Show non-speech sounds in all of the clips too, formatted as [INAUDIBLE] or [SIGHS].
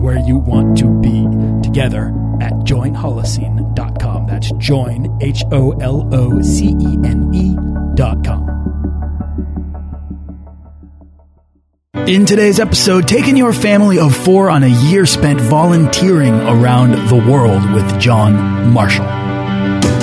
where you want to be together at joinholocene.com. That's join, H O L O C E N E.com. In today's episode, taking your family of four on a year spent volunteering around the world with John Marshall.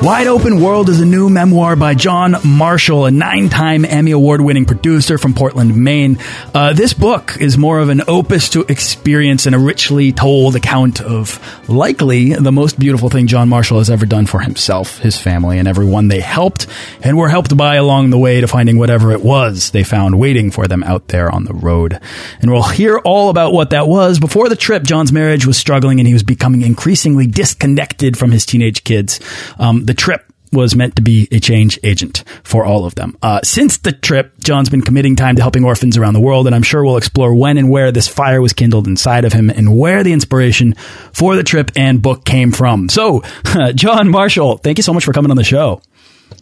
Wide Open World is a new memoir by John Marshall, a nine time Emmy Award winning producer from Portland, Maine. Uh, this book is more of an opus to experience and a richly told account of likely the most beautiful thing John Marshall has ever done for himself, his family, and everyone they helped and were helped by along the way to finding whatever it was they found waiting for them out there on the road. And we'll hear all about what that was. Before the trip, John's marriage was struggling and he was becoming increasingly disconnected from his teenage kids. Um, the trip was meant to be a change agent for all of them. Uh, since the trip, John's been committing time to helping orphans around the world, and I'm sure we'll explore when and where this fire was kindled inside of him and where the inspiration for the trip and book came from. So, [LAUGHS] John Marshall, thank you so much for coming on the show.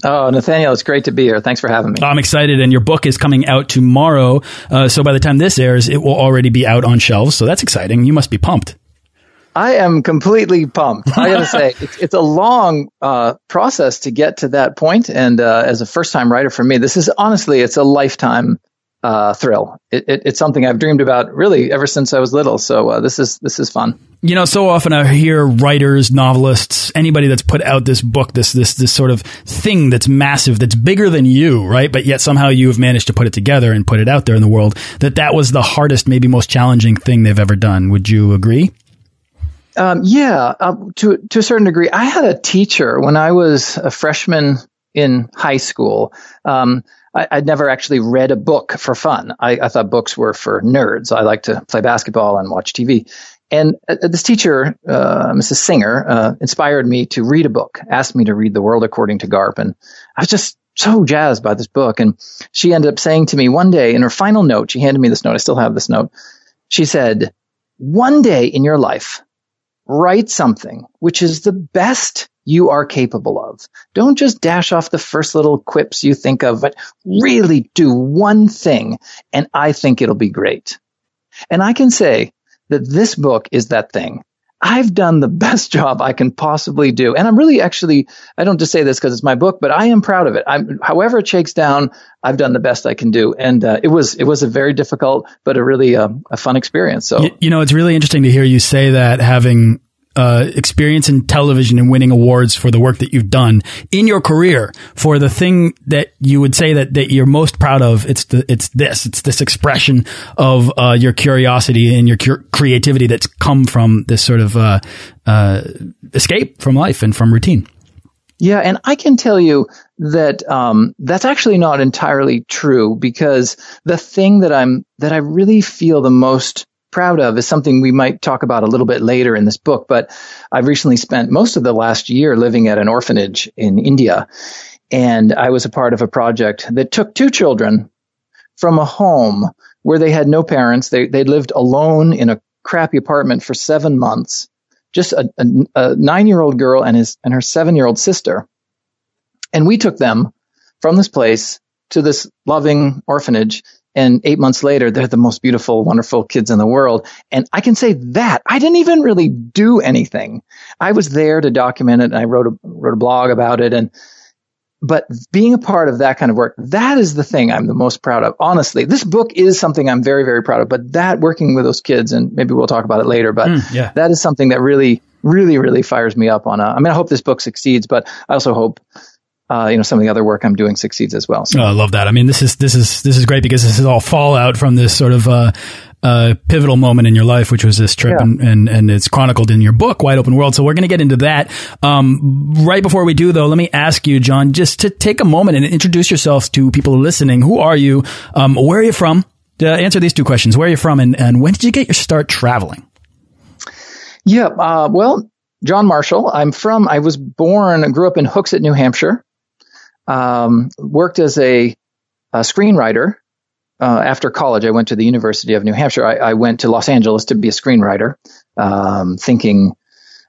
Oh, Nathaniel, it's great to be here. Thanks for having me. I'm excited, and your book is coming out tomorrow. Uh, so by the time this airs, it will already be out on shelves. So that's exciting. You must be pumped. I am completely pumped. I got to say, [LAUGHS] it's, it's, a long uh, process to get to that point, and uh, as a first-time writer for me, this is honestly, it's a lifetime uh, thrill. It, it, it's something I've dreamed about really ever since I was little. So uh, this is this is fun. You know, so often I hear writers, novelists, anybody that's put out this book, this this this sort of thing that's massive, that's bigger than you, right? But yet somehow you have managed to put it together and put it out there in the world. That that was the hardest, maybe most challenging thing they've ever done. Would you agree? Um, yeah, uh, to to a certain degree. I had a teacher when I was a freshman in high school. Um, I, would never actually read a book for fun. I, I, thought books were for nerds. I like to play basketball and watch TV. And uh, this teacher, uh, Mrs. Singer, uh, inspired me to read a book. Asked me to read The World According to Garp, and I was just so jazzed by this book. And she ended up saying to me one day in her final note, she handed me this note. I still have this note. She said, "One day in your life." Write something which is the best you are capable of. Don't just dash off the first little quips you think of, but really do one thing and I think it'll be great. And I can say that this book is that thing. I've done the [LAUGHS] best job I can possibly do. And I'm really actually, I don't just say this because it's my book, but I am proud of it. I'm, however it shakes down, I've done the best I can do. And uh, it was, it was a very difficult, but a really uh, a fun experience. So, you, you know, it's really interesting to hear you say that having uh, experience in television and winning awards for the work that you've done in your career for the thing that you would say that, that you're most proud of. It's the, it's this, it's this expression of, uh, your curiosity and your creativity that's come from this sort of, uh, uh, escape from life and from routine. Yeah, and I can tell you that um, that's actually not entirely true because the thing that I'm that I really feel the most proud of is something we might talk about a little bit later in this book. But I've recently spent most of the last year living at an orphanage in India. And I was a part of a project that took two children from a home where they had no parents. They, they lived alone in a crappy apartment for seven months. Just a, a, a nine year old girl and his, and her seven year old sister. And we took them from this place to this loving orphanage and eight months later, they're the most beautiful, wonderful kids in the world. And I can say that I didn't even really do anything. I was there to document it and I wrote a, wrote a blog about it. And, but being a part of that kind of work, that is the thing I'm the most proud of. Honestly, this book is something I'm very, very proud of, but that working with those kids, and maybe we'll talk about it later, but mm, yeah. that is something that really, really, really fires me up on a, I mean, I hope this book succeeds, but I also hope uh, you know, some of the other work I'm doing succeeds as well. So. Oh, I love that. I mean, this is this is this is great because this is all fallout from this sort of uh, uh, pivotal moment in your life, which was this trip, yeah. and, and and it's chronicled in your book, Wide Open World. So we're going to get into that. Um, right before we do, though, let me ask you, John, just to take a moment and introduce yourself to people listening. Who are you? Um, where are you from? To answer these two questions, where are you from, and, and when did you get your start traveling? Yeah, uh, well, John Marshall. I'm from. I was born, grew up in Hooksett, New Hampshire. Um, worked as a, a screenwriter. Uh, after college, I went to the University of New Hampshire. I, I went to Los Angeles to be a screenwriter, um, thinking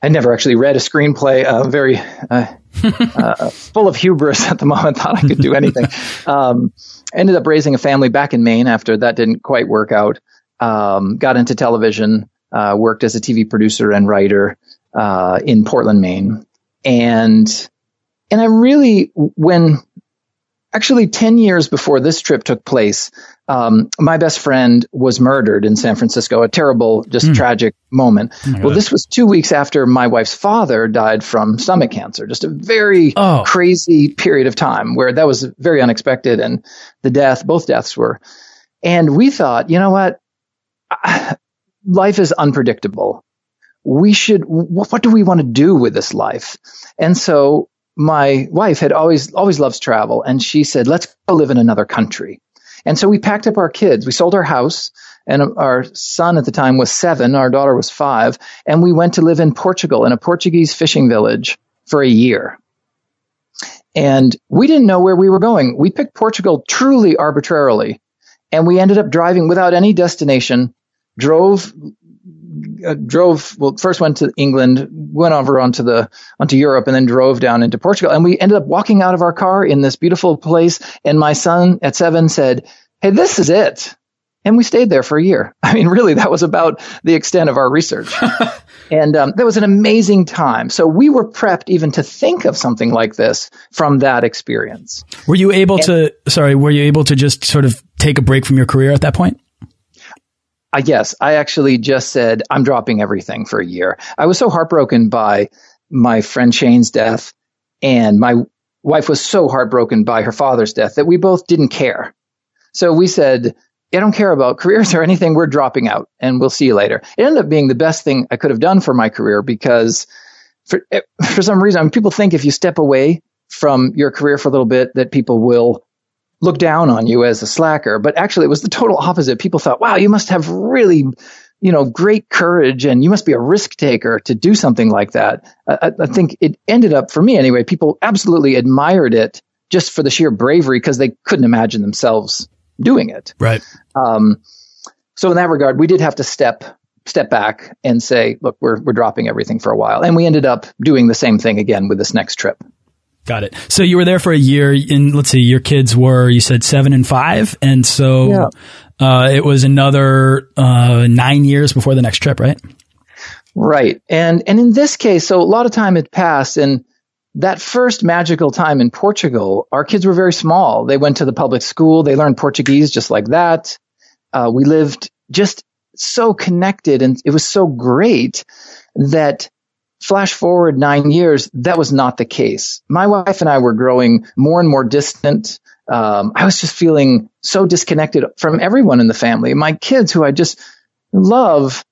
I never actually read a screenplay. Uh, very uh, [LAUGHS] uh full of hubris at the moment. Thought I could do anything. [LAUGHS] Um, ended up raising a family back in Maine. After that didn't quite work out, um, got into television. Uh, worked as a TV producer and writer uh, in Portland, Maine, and and I really, when actually 10 years before this trip took place, um, my best friend was murdered in San Francisco, a terrible, just mm. tragic moment. Oh well, this was two weeks after my wife's father died from stomach cancer, just a very oh. crazy period of time where that was very unexpected. And the death, both deaths were. And we thought, you know what? [SIGHS] Life is unpredictable. We should, what do we want to do with this life? And so my wife had always always loves travel and she said let's go live in another country. And so we packed up our kids. We sold our house and our son at the time was seven our daughter was five and we went to live in portugal in a portuguese fishing village for a year. And we didn't know where we were going. We picked portugal truly arbitrarily and we ended up driving without any destination drove uh, drove well first went to England, went over onto the onto Europe, and then drove down into Portugal. And we ended up walking out of our car in this beautiful place. And my son at seven said, "Hey, this is it." And we stayed there for a year. [LAUGHS] I mean, really, that was about the extent of our research. [LAUGHS] and um, that was an amazing time. So we were prepped even to think of something like this from that experience. Were you able and, to? Sorry, were you able to just sort of take a break from your career at that point? I guess I actually just said, I'm dropping everything for a year. I was so heartbroken by my friend Shane's death, and my wife was so heartbroken by her father's death that we both didn't care. So we said, I don't care about careers or anything. We're dropping out and we'll see you later. It ended up being the best thing I could have done for my career because for, eh, for some reason, people think if you step away from your career for a little bit that people will look down on you as a slacker, but actually it was the total opposite. People thought, wow, you must have really, you know, great courage and you must be a risk taker to do something like that. I, I think it ended up, for me anyway, people absolutely admired it just for the sheer bravery because they couldn't imagine themselves doing it. Right. Um, so in that regard, we did have to step step back and say, look, we're we're dropping everything for a while, and we ended up doing the same thing again with this next trip. Got it. So you were there for a year. And let's see, your kids were you said seven and five, and so yeah. uh, it was another uh, nine years before the next trip, right? Right. And and in this case, so a lot of time had passed, and that first magical time in Portugal, our kids were very small. They went to the public school. They learned Portuguese just like that. Uh, we lived just so connected, and it was so great that Flash forward nine years, that was not the case. My wife and I were growing more and more distant. Um, I was just feeling so disconnected from everyone in the family. My kids, who I just love,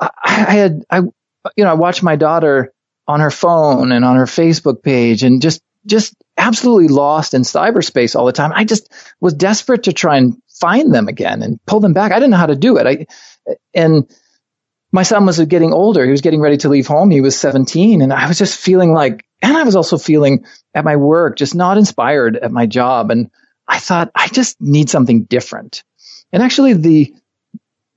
I, I had, I, you know, I watched my daughter on her phone and on her Facebook page and just, just absolutely lost in cyberspace all the time. I just was desperate to try and find them again and pull them back. I didn't know how to do it. I, and, my son was getting older. He was getting ready to leave home. He was 17 and I was just feeling like, and I was also feeling at my work, just not inspired at my job. And I thought, I just need something different. And actually the,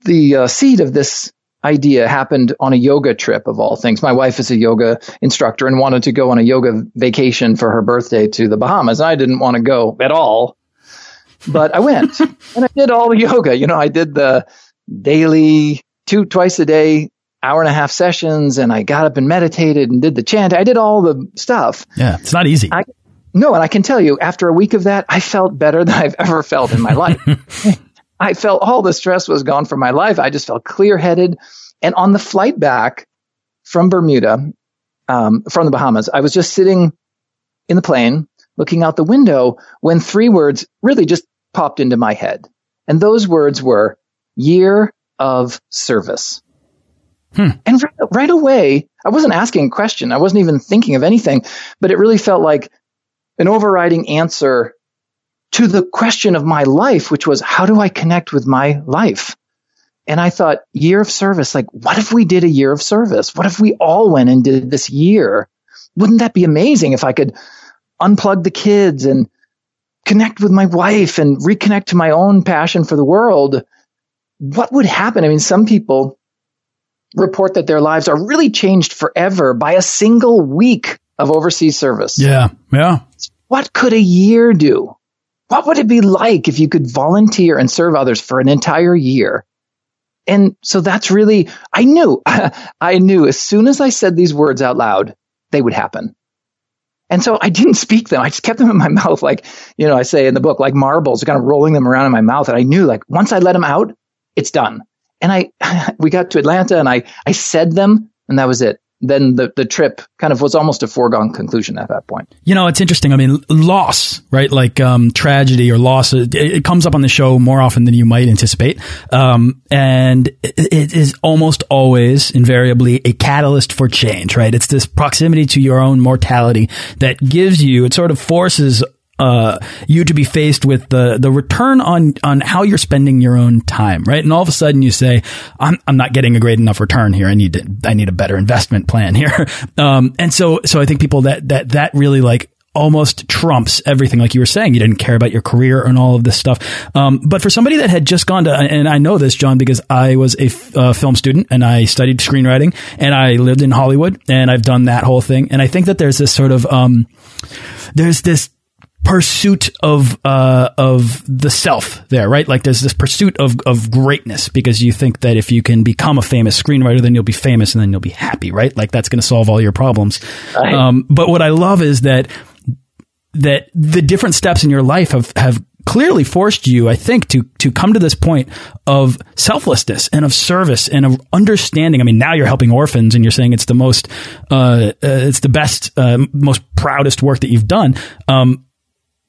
the uh, seed of this idea happened on a yoga trip of all things. My wife is a yoga instructor and wanted to go on a yoga vacation for her birthday to the Bahamas. I didn't want to go at all, but I went [LAUGHS] and I did all the yoga. You know, I did the daily two twice a day hour and a half sessions and I got up and meditated and did the chant. I did all the stuff. Yeah, it's not easy. I, no, and I can tell you, after a week of that, I felt better than I've ever felt in my [LAUGHS] life. I felt all the stress was gone from my life. I just felt clear headed. And on the flight back from Bermuda, um, from the Bahamas, I was just sitting in the plane looking out the window when three words really just popped into my head. And those words were year of service. Hmm. And right, right away, I wasn't asking a question. I wasn't even thinking of anything, but it really felt like an overriding answer to the question of my life, which was, how do I connect with my life? And I thought, year of service, like, what if we did a year of service? What if we all went and did this year? Wouldn't that be amazing if I could unplug the kids and connect with my wife and reconnect to my own passion for the world? What would happen? I mean, some people report that their lives are really changed forever by a single week of overseas service. Yeah. Yeah. What could a year do? What would it be like if you could volunteer and serve others for an entire year? And so that's really, I knew, [LAUGHS] I knew as soon as I said these words out loud, they would happen. And so I didn't speak them. I just kept them in my [LAUGHS] mouth, like, you know, I say in the book, like marbles, kind of rolling them around in my mouth. And I knew, like, once I let them out, it's done. And I, [LAUGHS] we got to Atlanta and I, I said them and that was it then the, the trip kind of was almost a foregone conclusion at that point. You know, it's interesting. I mean, loss, right? Like um, tragedy or loss, it, it, comes up on the show more often than you might anticipate. Um, and it, it is almost always invariably a catalyst for change, right? It's this proximity to your own mortality that gives you, it sort of forces uh, you to be faced with the the return on on how you're spending your own time, right? And all of a sudden you say, "I'm I'm not getting a great enough return here. I need to I need a better investment plan here." [LAUGHS] Um, and so so I think people that that that really like almost trumps everything. Like you were saying, you didn't care about your career and all of this stuff. Um, but for somebody that had just gone to, and I know this, John, because I was a uh, film student and I studied screenwriting and I lived in Hollywood and I've done that whole thing. And I think that there's this sort of, um, there's this pursuit of uh, of the self there, right? Like there's this pursuit of of greatness because you think that if you can become a famous screenwriter, then you'll be famous and then you'll be happy, right? Like that's going to solve all your problems. Right. Um, but what I love is that that the different steps in your life have have clearly forced you, I think, to to come to this point of selflessness and of service and of understanding. I mean, now you're helping orphans, and you're saying it's the most, uh, uh, it's the best, uh, most proudest work that you've done. Um,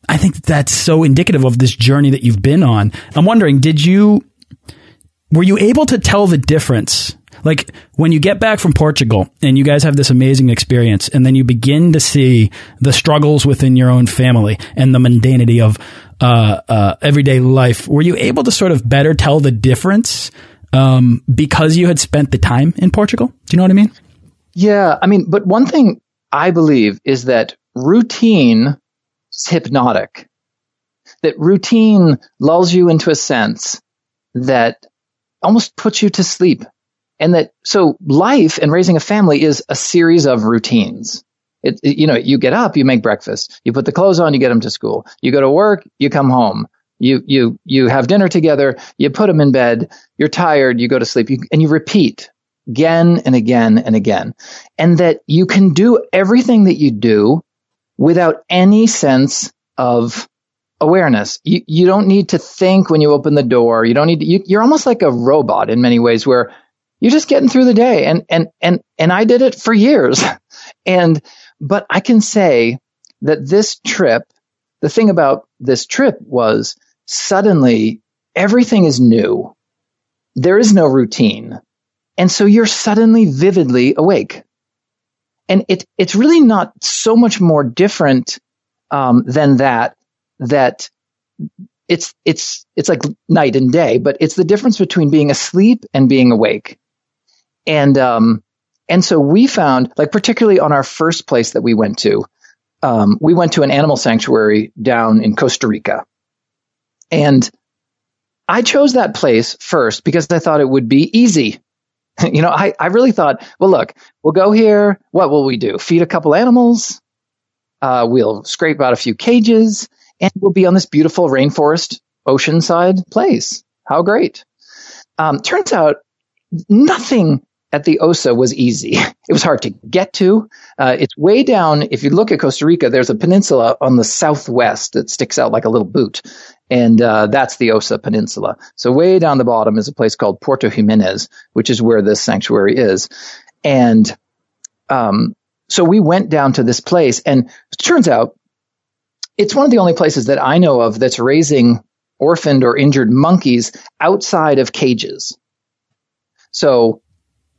I think that's so indicative of this journey that you've been on. I'm wondering, did you, were you able to tell the difference? Like when you get back from Portugal and you guys have this amazing experience and then you begin to see the struggles within your own family and the mundanity of uh, uh, everyday life, were you able to sort of better tell the difference um, because you had spent the time in Portugal? Do you know what I mean? Yeah. I mean, but one thing I believe is that routine hypnotic. That routine lulls you into a sense that almost puts you to sleep. And that, so life and raising a family is a series of routines. It, it, you know, you get up, you make breakfast, you put the clothes on, you get them to school, you go to work, you come home, you, you, you have dinner together, you put them in bed, you're tired, you go to sleep, you, and you repeat again and again and again. And that you can do everything that you do without any sense of awareness. You, you don't need to think when you open the door. You don't need to, you, you're almost like a robot in many ways where you're just getting through the day. And, and, and, and I did it for years. [LAUGHS] and, but I can say that this trip, the thing about this trip was suddenly everything is new. There is no routine. And so you're suddenly vividly awake and it, it's really not so much more different um, than that. That it's it's it's like night and day, but it's the difference between being asleep and being awake. And um, and so we found, like particularly on our first place that we went to, um, we went to an animal sanctuary down in Costa Rica, and I chose that place first because I thought it would be easy. [LAUGHS] you know, I, I really thought, well, look, we'll go here. What will we do? Feed a couple animals. Uh, we'll scrape out a few cages and we'll be on this beautiful rainforest oceanside place. How great. Um, turns out nothing at the Osa was easy. [LAUGHS] It was hard to get to. Uh, it's way down. If you look at Costa Rica, there's a peninsula on the southwest that sticks out like a little boot. And uh, that's the Osa Peninsula. So way down the bottom is a place called Puerto Jimenez, which is where this sanctuary is. And um, so we went down to this place, and it turns out it's one of the only places that I know of that's raising orphaned or injured monkeys outside of cages. So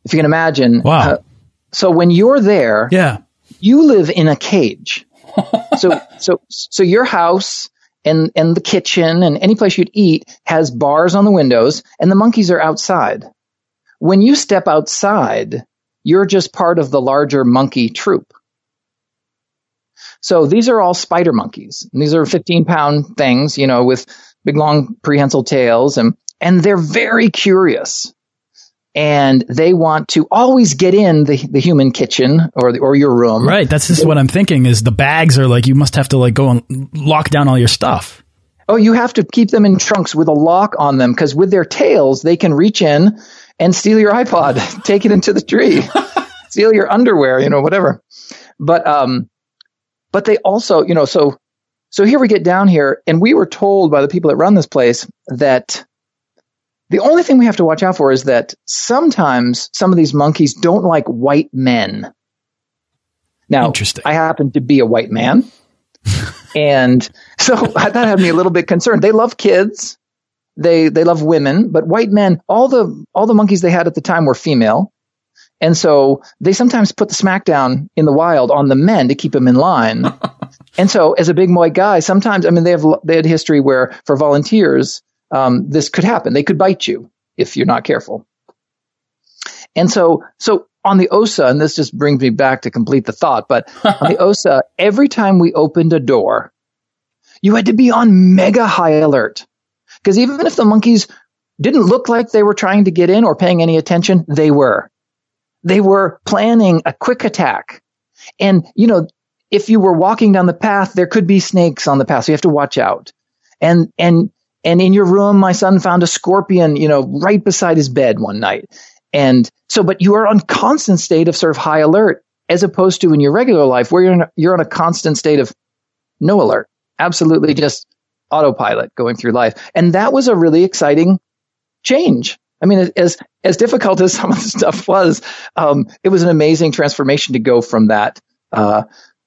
if you can imagine, wow. Uh, so when you're there, yeah, you live in a cage. so [LAUGHS] so so your house and and the kitchen and any place you'd eat has bars on the windows and the monkeys are outside. When you step outside, you're just part of the larger monkey troop. So these are all spider monkeys. And these are 15 pound things, you know, with big long prehensile tails and, and they're very curious and they want to always get in the, the human kitchen or the, or your room. Right. That's just what I'm thinking is the bags are like, you must have to like go and lock down all your stuff. Oh, you have to keep them in trunks with a lock on them because with their tails, they can reach in and steal your iPod, [LAUGHS] take it into the tree, [LAUGHS] steal your underwear, you know, whatever. But, um, but they also, you know, so, so here we get down here and we were told by the people that run this place that the only thing we have to watch out for is that sometimes some of these monkeys don't like white men. Now, Interesting. I happen to be a white man. [LAUGHS] and so [LAUGHS] that had me a little bit concerned. They love kids. They, they love women, but white men, all the, all the monkeys they had at the time were female. And so they sometimes put the smackdown in the wild on the men to keep them in line. [LAUGHS] and so as a big white guy, sometimes, I mean, they have, they had history where for volunteers, um, this could happen. They could bite you if you're not careful. And so, so on the OSA, and this just brings me back to complete the thought, but [LAUGHS] on the OSA, every time we opened a door, you had to be on mega high alert. Because even if the monkeys didn't look like they were trying to get in or paying any attention, they were. They were planning a quick attack. And, you know, if you were walking down the path, there could be snakes on the path, so you have to watch out. And, and and in your room, my son found a scorpion, you know, right beside his bed one night. And so, but you are on constant state of sort of high alert as opposed to in your regular life where you're in you're on a constant state of no alert, absolutely just autopilot going through life. And that was a really exciting change. I mean, as as difficult as [LAUGHS] some of the stuff was, um, it was an amazing transformation to go from that uh,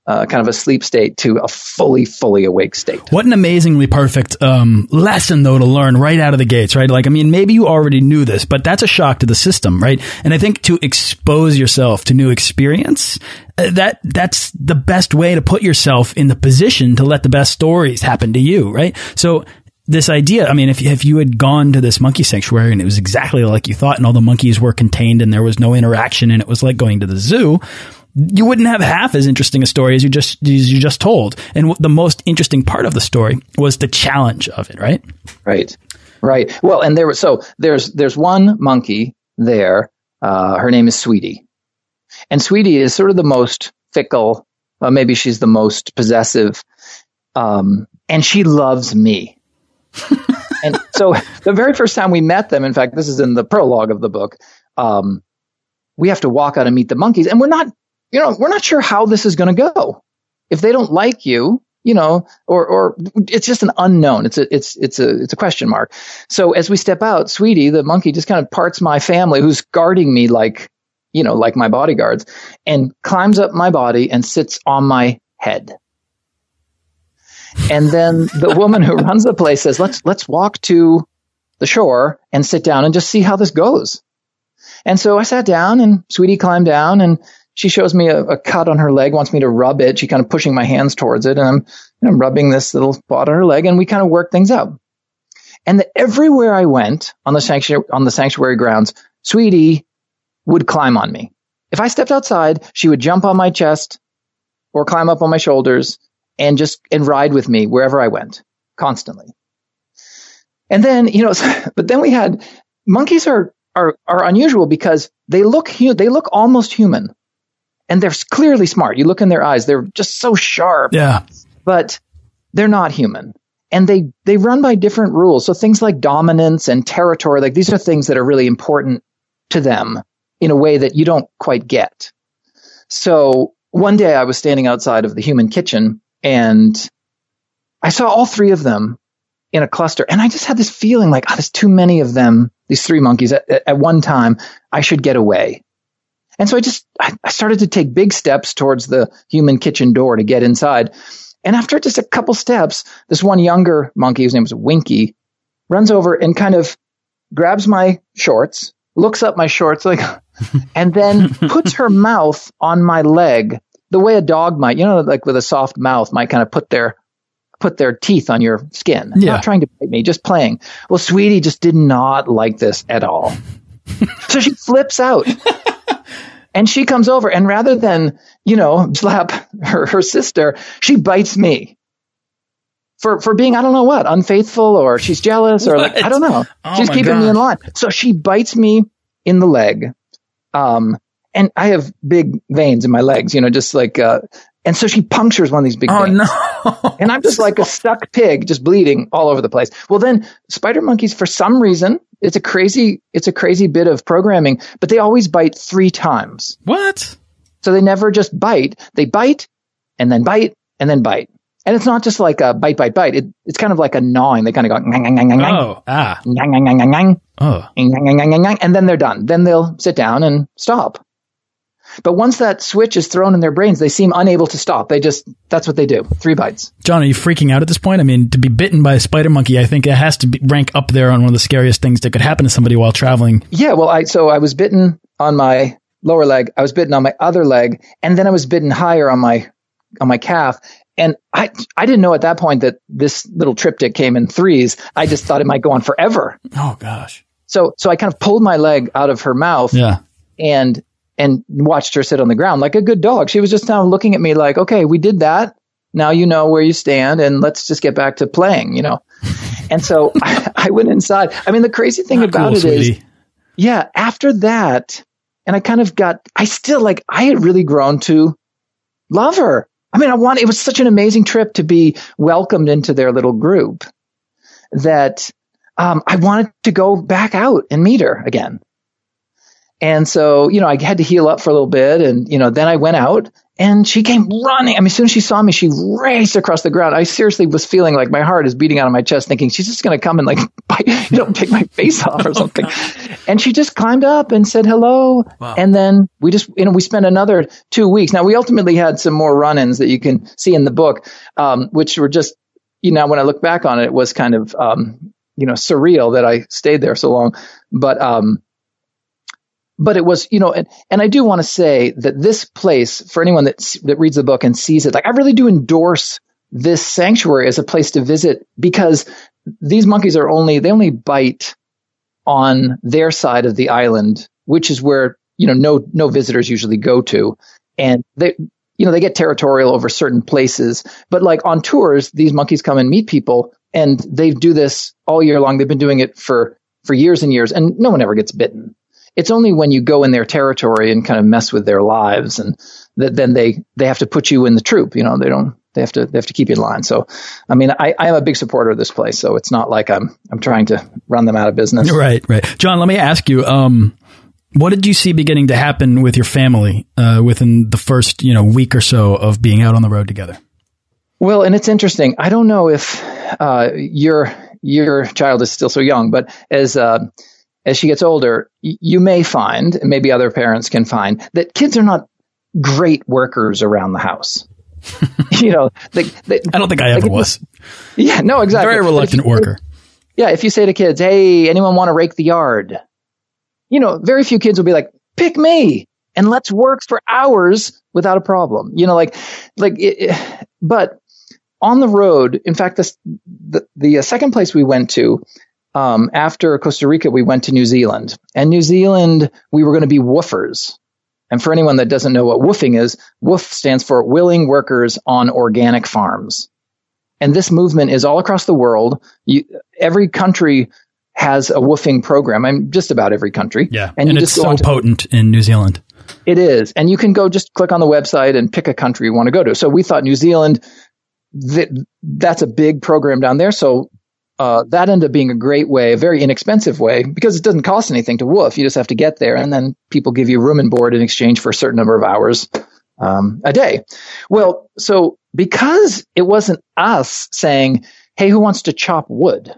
uh, kind of a sleep state to a fully, fully awake state. What an amazingly perfect um, lesson, though, to learn right out of the gates, right? Like, I mean, maybe you already knew this, but that's a shock to the system, right? And I think to expose yourself to new experience, uh, that that's the best way to put yourself in the position to let the best stories happen to you, right? So this idea, I mean, if, if you had gone to this monkey sanctuary and it was exactly like you thought and all the monkeys were contained and there was no interaction and it was like going to the zoo, you wouldn't have half as interesting a story as you just as you just told. And the most interesting part of the story was the challenge of it, right? Right, right. Well, and there was so there's there's one monkey there. Uh, her name is Sweetie, and Sweetie is sort of the most fickle. Well, maybe she's the most possessive, um, and she loves me. [LAUGHS] and so the very first time we met them, in fact, this is in the prologue of the book. Um, we have to walk out and meet the monkeys, and we're not you know, we're not sure how this is going to go. If they don't like you, you know, or, or it's just an unknown. It's a, it's, it's a, it's a question mark. So as we step out, sweetie, the monkey just kind of parts my family who's guarding me like, you know, like my bodyguards and climbs up my body and sits on my head. And then the [LAUGHS] woman who runs the place says, let's, let's walk to the shore and sit down and just see how this goes. And so I sat down and Sweetie climbed down and she shows me a, a, cut on her leg, wants me to rub it. She kind of pushing my hands towards it, and I'm, you know, rubbing this little spot on her leg, and we kind of work things out. And the, everywhere I went on the sanctuary on the sanctuary grounds, Sweetie would climb on me. If I stepped outside, she would jump on my chest or climb up on my shoulders and just and ride with me wherever I went, constantly. And then, you know, [LAUGHS] but then we had monkeys are are are unusual because they look they look almost human and they're clearly smart. You look in their eyes; they're just so sharp. Yeah, but they're not human, and they they run by different rules. So things like dominance and territory, like these are things that are really important to them in a way that you don't quite get. So one day I was standing outside of the human kitchen and I saw all three of them in a cluster. And I just had this feeling like, oh, there's too many of them, these three monkeys at, at, one time. I should get away. And so I just, I, I started to take big steps towards the human kitchen door to get inside. And after just a couple steps, this one younger monkey, whose name was Winky, runs over and kind of grabs my shorts, looks up my shorts like, [LAUGHS] and then [LAUGHS] puts her mouth on my leg the way a dog might, you know, like with a soft mouth might kind of put their put their teeth on your skin. Yeah. Not trying to bite me, just playing. Well, Sweetie just did not like this at all. [LAUGHS] so she flips out. And she comes over and rather than, you know, slap [LAUGHS] her, her sister, she bites me. For, for being, I don't know what, unfaithful or she's jealous or like, I don't know. Oh she's keeping me in line. So she bites me in the leg. Um, and I have big veins in my legs, you know, just like, uh, and so she punctures one of these big oh, veins. no. [LAUGHS] and I'm just like a stuck pig, just bleeding all over the place. Well, then spider monkeys, for some reason, it's a crazy, it's a crazy bit of programming, but they always bite three times. What? So they never just bite. They bite and then bite and then bite. And it's not just like a bite, bite, bite. It, it's kind of like a gnawing. They kind of go, ngang, ngang, ngang, ngang, oh, ah. ngang, ngang, ngang, ngang, oh. ngang, ngang, ngang, ngang, and then they're done. Then they'll sit down and stop. But once that switch is thrown in their brains, they seem unable to stop. They just, that's what they do. Three bites. John, are you freaking out at this point? I mean, to be bitten by a spider monkey, I think it has to be, rank up there on one of the scariest things that could happen to somebody while traveling. Yeah. Well, I, so I was bitten on my lower leg. I was bitten on my other leg and then I was bitten higher on my, on my calf. And I, I didn't know at that point that this little triptych came in threes. I just thought it might go on forever. Oh gosh. So, so I kind of pulled my leg out of her mouth. Yeah. And and watched her sit on the ground like a good dog. She was just now looking at me like, okay, we did that. Now you know where you stand and let's just get back to playing, you know? [LAUGHS] and so I, [LAUGHS] I, went inside. I mean, the crazy thing Not about cool, it sweetie. is, yeah, after that, and I kind of got, I still like, I had really grown to love her. I mean, I want, it was such an amazing trip to be welcomed into their little group that um, I wanted to go back out and meet her again. And so, you know, I had to heal up for a little bit. And, you know, then I went out and she came running. I mean, as soon as she saw me, she raced across the ground. I seriously was feeling like my heart is beating out of my chest, thinking she's just going to come and like, [LAUGHS] bite, you know, take my face off or [LAUGHS] oh, something. Oh, and she just climbed up and said hello. Wow. And then we just, you know, we spent another two weeks. Now we ultimately had some more run-ins that you can see in the book, um, which were just, you know, when I look back on it, it was kind of, um, you know, surreal that I stayed there so long. But, um, but it was, you know, and, and I do want to say that this place, for anyone that, that reads the book and sees it, like I really do endorse this sanctuary as a place to visit because these monkeys are only, they only bite on their side of the island, which is where, you know, no, no visitors usually go to. And they, you know, they get territorial over certain places, but like on tours, these monkeys come and meet people and they do this all year long. They've been doing it for, for years and years and no one ever gets bitten it's only when you go in their territory and kind of mess with their lives and that then they they have to put you in the troop you know they don't they have to they have to keep you in line. So i mean i i am a big supporter of this place so it's not like i'm i'm trying to run them out of business. [LAUGHS] Right right. John let me ask you um what did you see beginning to happen with your family uh, within the first you know week or so of being out on the road together? Well and it's interesting. I don't know if uh, your your child is still so young but as uh, as she gets older, you may find, and maybe other parents can find, that kids are not great workers around the house. [LAUGHS] you know, they, they, I don't think I ever was. Yeah, no, exactly. Very reluctant worker. Yeah, if you say to kids, "Hey, anyone want to rake the yard?" You know, very few kids will be like, "Pick me." And let's work for hours without a problem. You know, like, like, it, but on the road, in fact, this, the, the uh, second place we went to, um, after Costa Rica, we went to New Zealand. And New Zealand, we were going to be woofers. And for anyone that doesn't know what woofing is, woof stands for willing workers on organic farms. And this movement is all across the world. You, every country has a woofing program. I'm just about every country. Yeah. And, and it's so potent in New Zealand. It is. And you can go just click on the website and pick a country you want to go to. So we thought New Zealand, that, that's a big program down there. So uh, that ended up being a great way, a very inexpensive way, because it doesn't cost anything to woof. You just have to get there, and then people give you room and board in exchange for a certain number of hours um, a day. Well, so because it wasn't us saying, "Hey, who wants to chop wood?"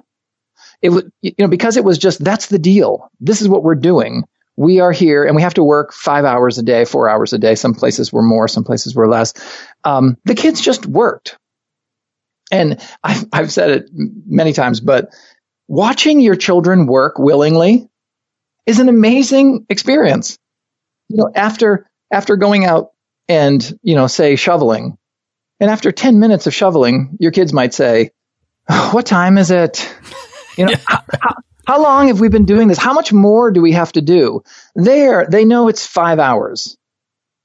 It was, you know, because it was just that's the deal. This is what we're doing. We are here, and we have to work five hours a day, four hours a day. Some places were more, some places were less. Um, the kids just worked And I've, I've said it many times, but watching your children work willingly is an amazing experience. You know, after, after going out and, you know, say shoveling, and after 10 minutes of shoveling, your kids might say, oh, what time is it? You know, yeah. how, how, how long have we been doing this? How much more do we have to do? There, they know it's five hours.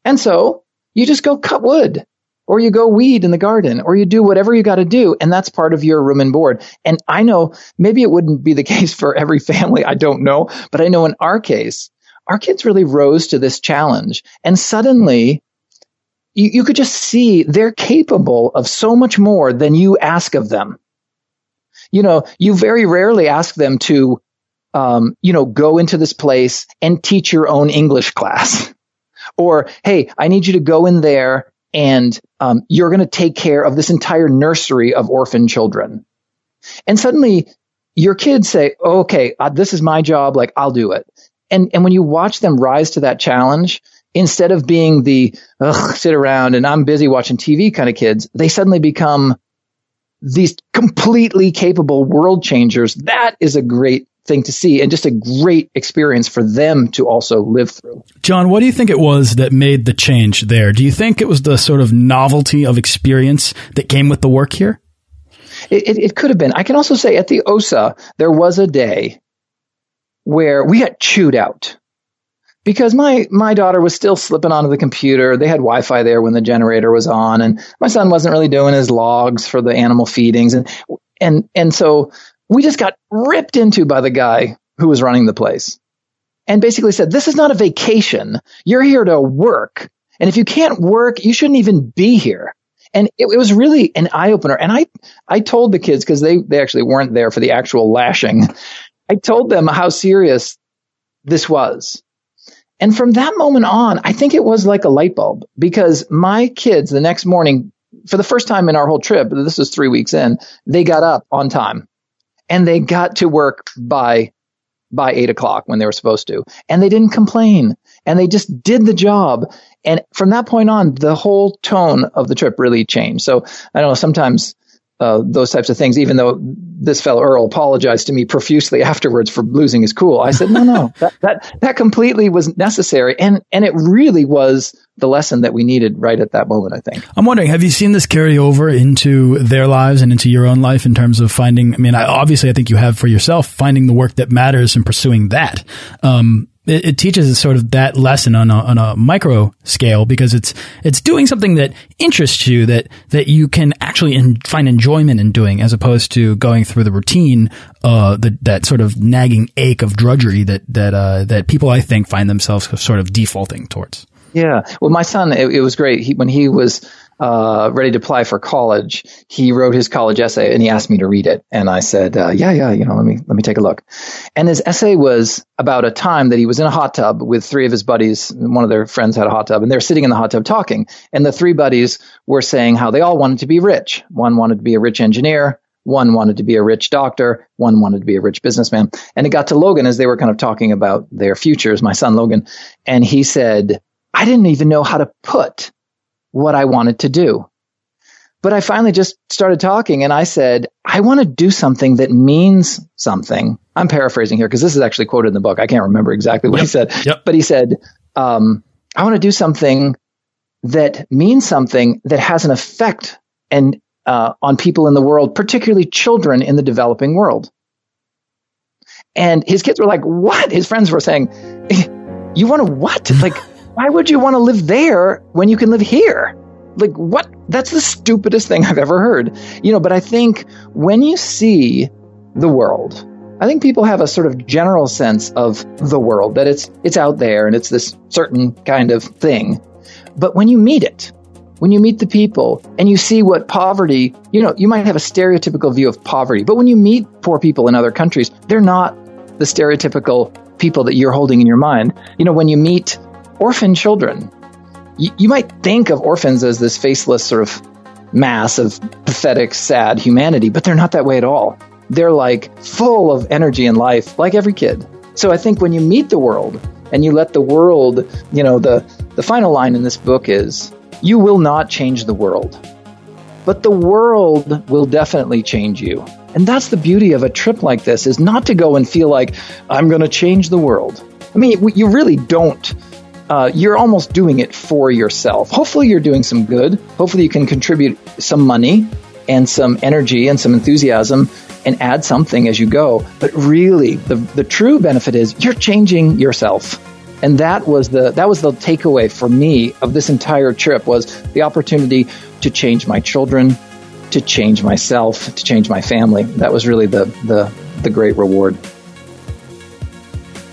And so you just go cut wood or you go weed in the garden or you do whatever you got to do. And that's part of your room and board. And I know maybe it wouldn't be the [LAUGHS] case for every family. I don't know, but I know in our case, our kids really rose to this challenge and suddenly you, you could just see they're capable of so much more than you ask of them you know, you very rarely ask them to, um, you know, go into this place and teach your own English class. [LAUGHS] or, hey, I need you to go in there and um, you're going to take care of this entire nursery of orphan children. And suddenly your kids say, oh, okay, uh, this is my job. Like, I'll do it. And, and when you watch them rise to that challenge, instead of being the sit around and I'm busy watching TV kind of kids, they suddenly become these completely capable world changers, that is a great thing to see and just a great experience for them to also live through. John, what do you think it was that made the change there? Do you think it was the sort of novelty of experience that came with the work here? It, it, it could have been. I can also say at the OSA, there was a day where we got chewed out because my my daughter was still slipping onto the computer. They had Wi-Fi there when the generator was on, and my son wasn't really doing his logs for the animal feedings, and and and so we just got ripped into by the guy who was running the place, and basically said, "This is not a vacation. You're here to work, and if you can't work, you shouldn't even be here." And it, it was really an eye opener. And I I told the kids because they they actually weren't there for the actual lashing. I told them how serious this was and from that moment on, I think it was like a light bulb because my kids the next morning, for the first time in our whole trip, this was three weeks in, they got up on time and they got to work by by eight o'clock when they were supposed to. And they didn't complain and they just did the job. And from that point on, the whole tone of the trip really changed. So I don't know, sometimes uh, those types of things, even though this fellow Earl apologized to me profusely [LAUGHS] afterwards for losing his cool. I said, no, no, [LAUGHS] that, that, that completely was necessary. And, and it really was the lesson that we needed right at that moment, I think. I'm wondering, have you seen this carry over into their lives and into your own life in terms of finding, I mean, I, obviously I think you have for yourself, finding the work that matters and pursuing that. Um, it, it teaches sort of that lesson on a, on a micro scale because it's it's doing something that interests you that that you can actually in, find enjoyment in doing as opposed to going through the routine uh the, that sort of nagging ache of drudgery that that uh that people I think find themselves sort of defaulting towards. Yeah. Well, my son, it, it was great. He, when he was uh, ready to apply for college, he wrote his college essay and he asked me to read it. And I said, uh, yeah, yeah, you know, let me, let me take a look. And his essay was about a time that he was in a hot tub with three of his buddies. One of their friends had a hot tub and they're sitting in the hot tub talking. And the three buddies were saying how they all wanted to be rich. One wanted to be a rich engineer. One wanted to be a rich doctor. One wanted to be a rich businessman. And it got to Logan as they were kind of talking about their futures, my son Logan. And he said, I didn't even know how to put what I wanted to do. But I finally just started talking and I said, I want to do something that means something. I'm paraphrasing here because this is actually quoted in the book. I can't remember exactly what yep. he said, yep. but he said, um, I want to do something that means something that has an effect and uh, on people in the world, particularly children in the developing world. And his kids were like, "What?" His friends were saying, "You want to what?" [LAUGHS] Like why would you want to live there when you can live here? Like, what? That's the stupidest thing I've ever heard. You know, but I think when you see the world, I think people have a sort of general sense of the world that it's it's out there and it's this certain kind of thing. But when you meet it, when you meet the people and you see what poverty, you know, you might have a stereotypical view of poverty, but when you meet poor people in other countries, they're not the stereotypical people that you're holding in your mind. You know, when you meet orphan children. You, you might think of orphans as this faceless sort of mass of pathetic, sad humanity, but they're not that way at all. They're like full of energy and life, like every kid. So I think when you meet the world and you let the world, you know, the, the final line in this book is, you will not change the world. but the world will definitely change you. And that's the beauty of a trip like this is not to go and feel like I'm going to change the world. I mean, you really don't. Uh, you're almost doing it for yourself. Hopefully, you're doing some good. Hopefully, you can contribute some money and some energy and some enthusiasm and add something as you go. But really, the, the true benefit is you're changing yourself. And that was the that was the takeaway for me of this entire trip was the opportunity to change my children, to change myself, to change my family. That was really the the, the great reward.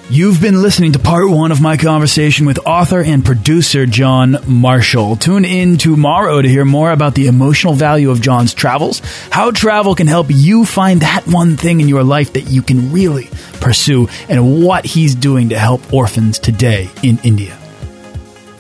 You've been listening to part one of my conversation with author and producer John Marshall. Tune in tomorrow to hear more about the emotional value of John's travels, how travel can help you find that one thing in your life that you can really pursue, and what he's doing to help orphans today in India.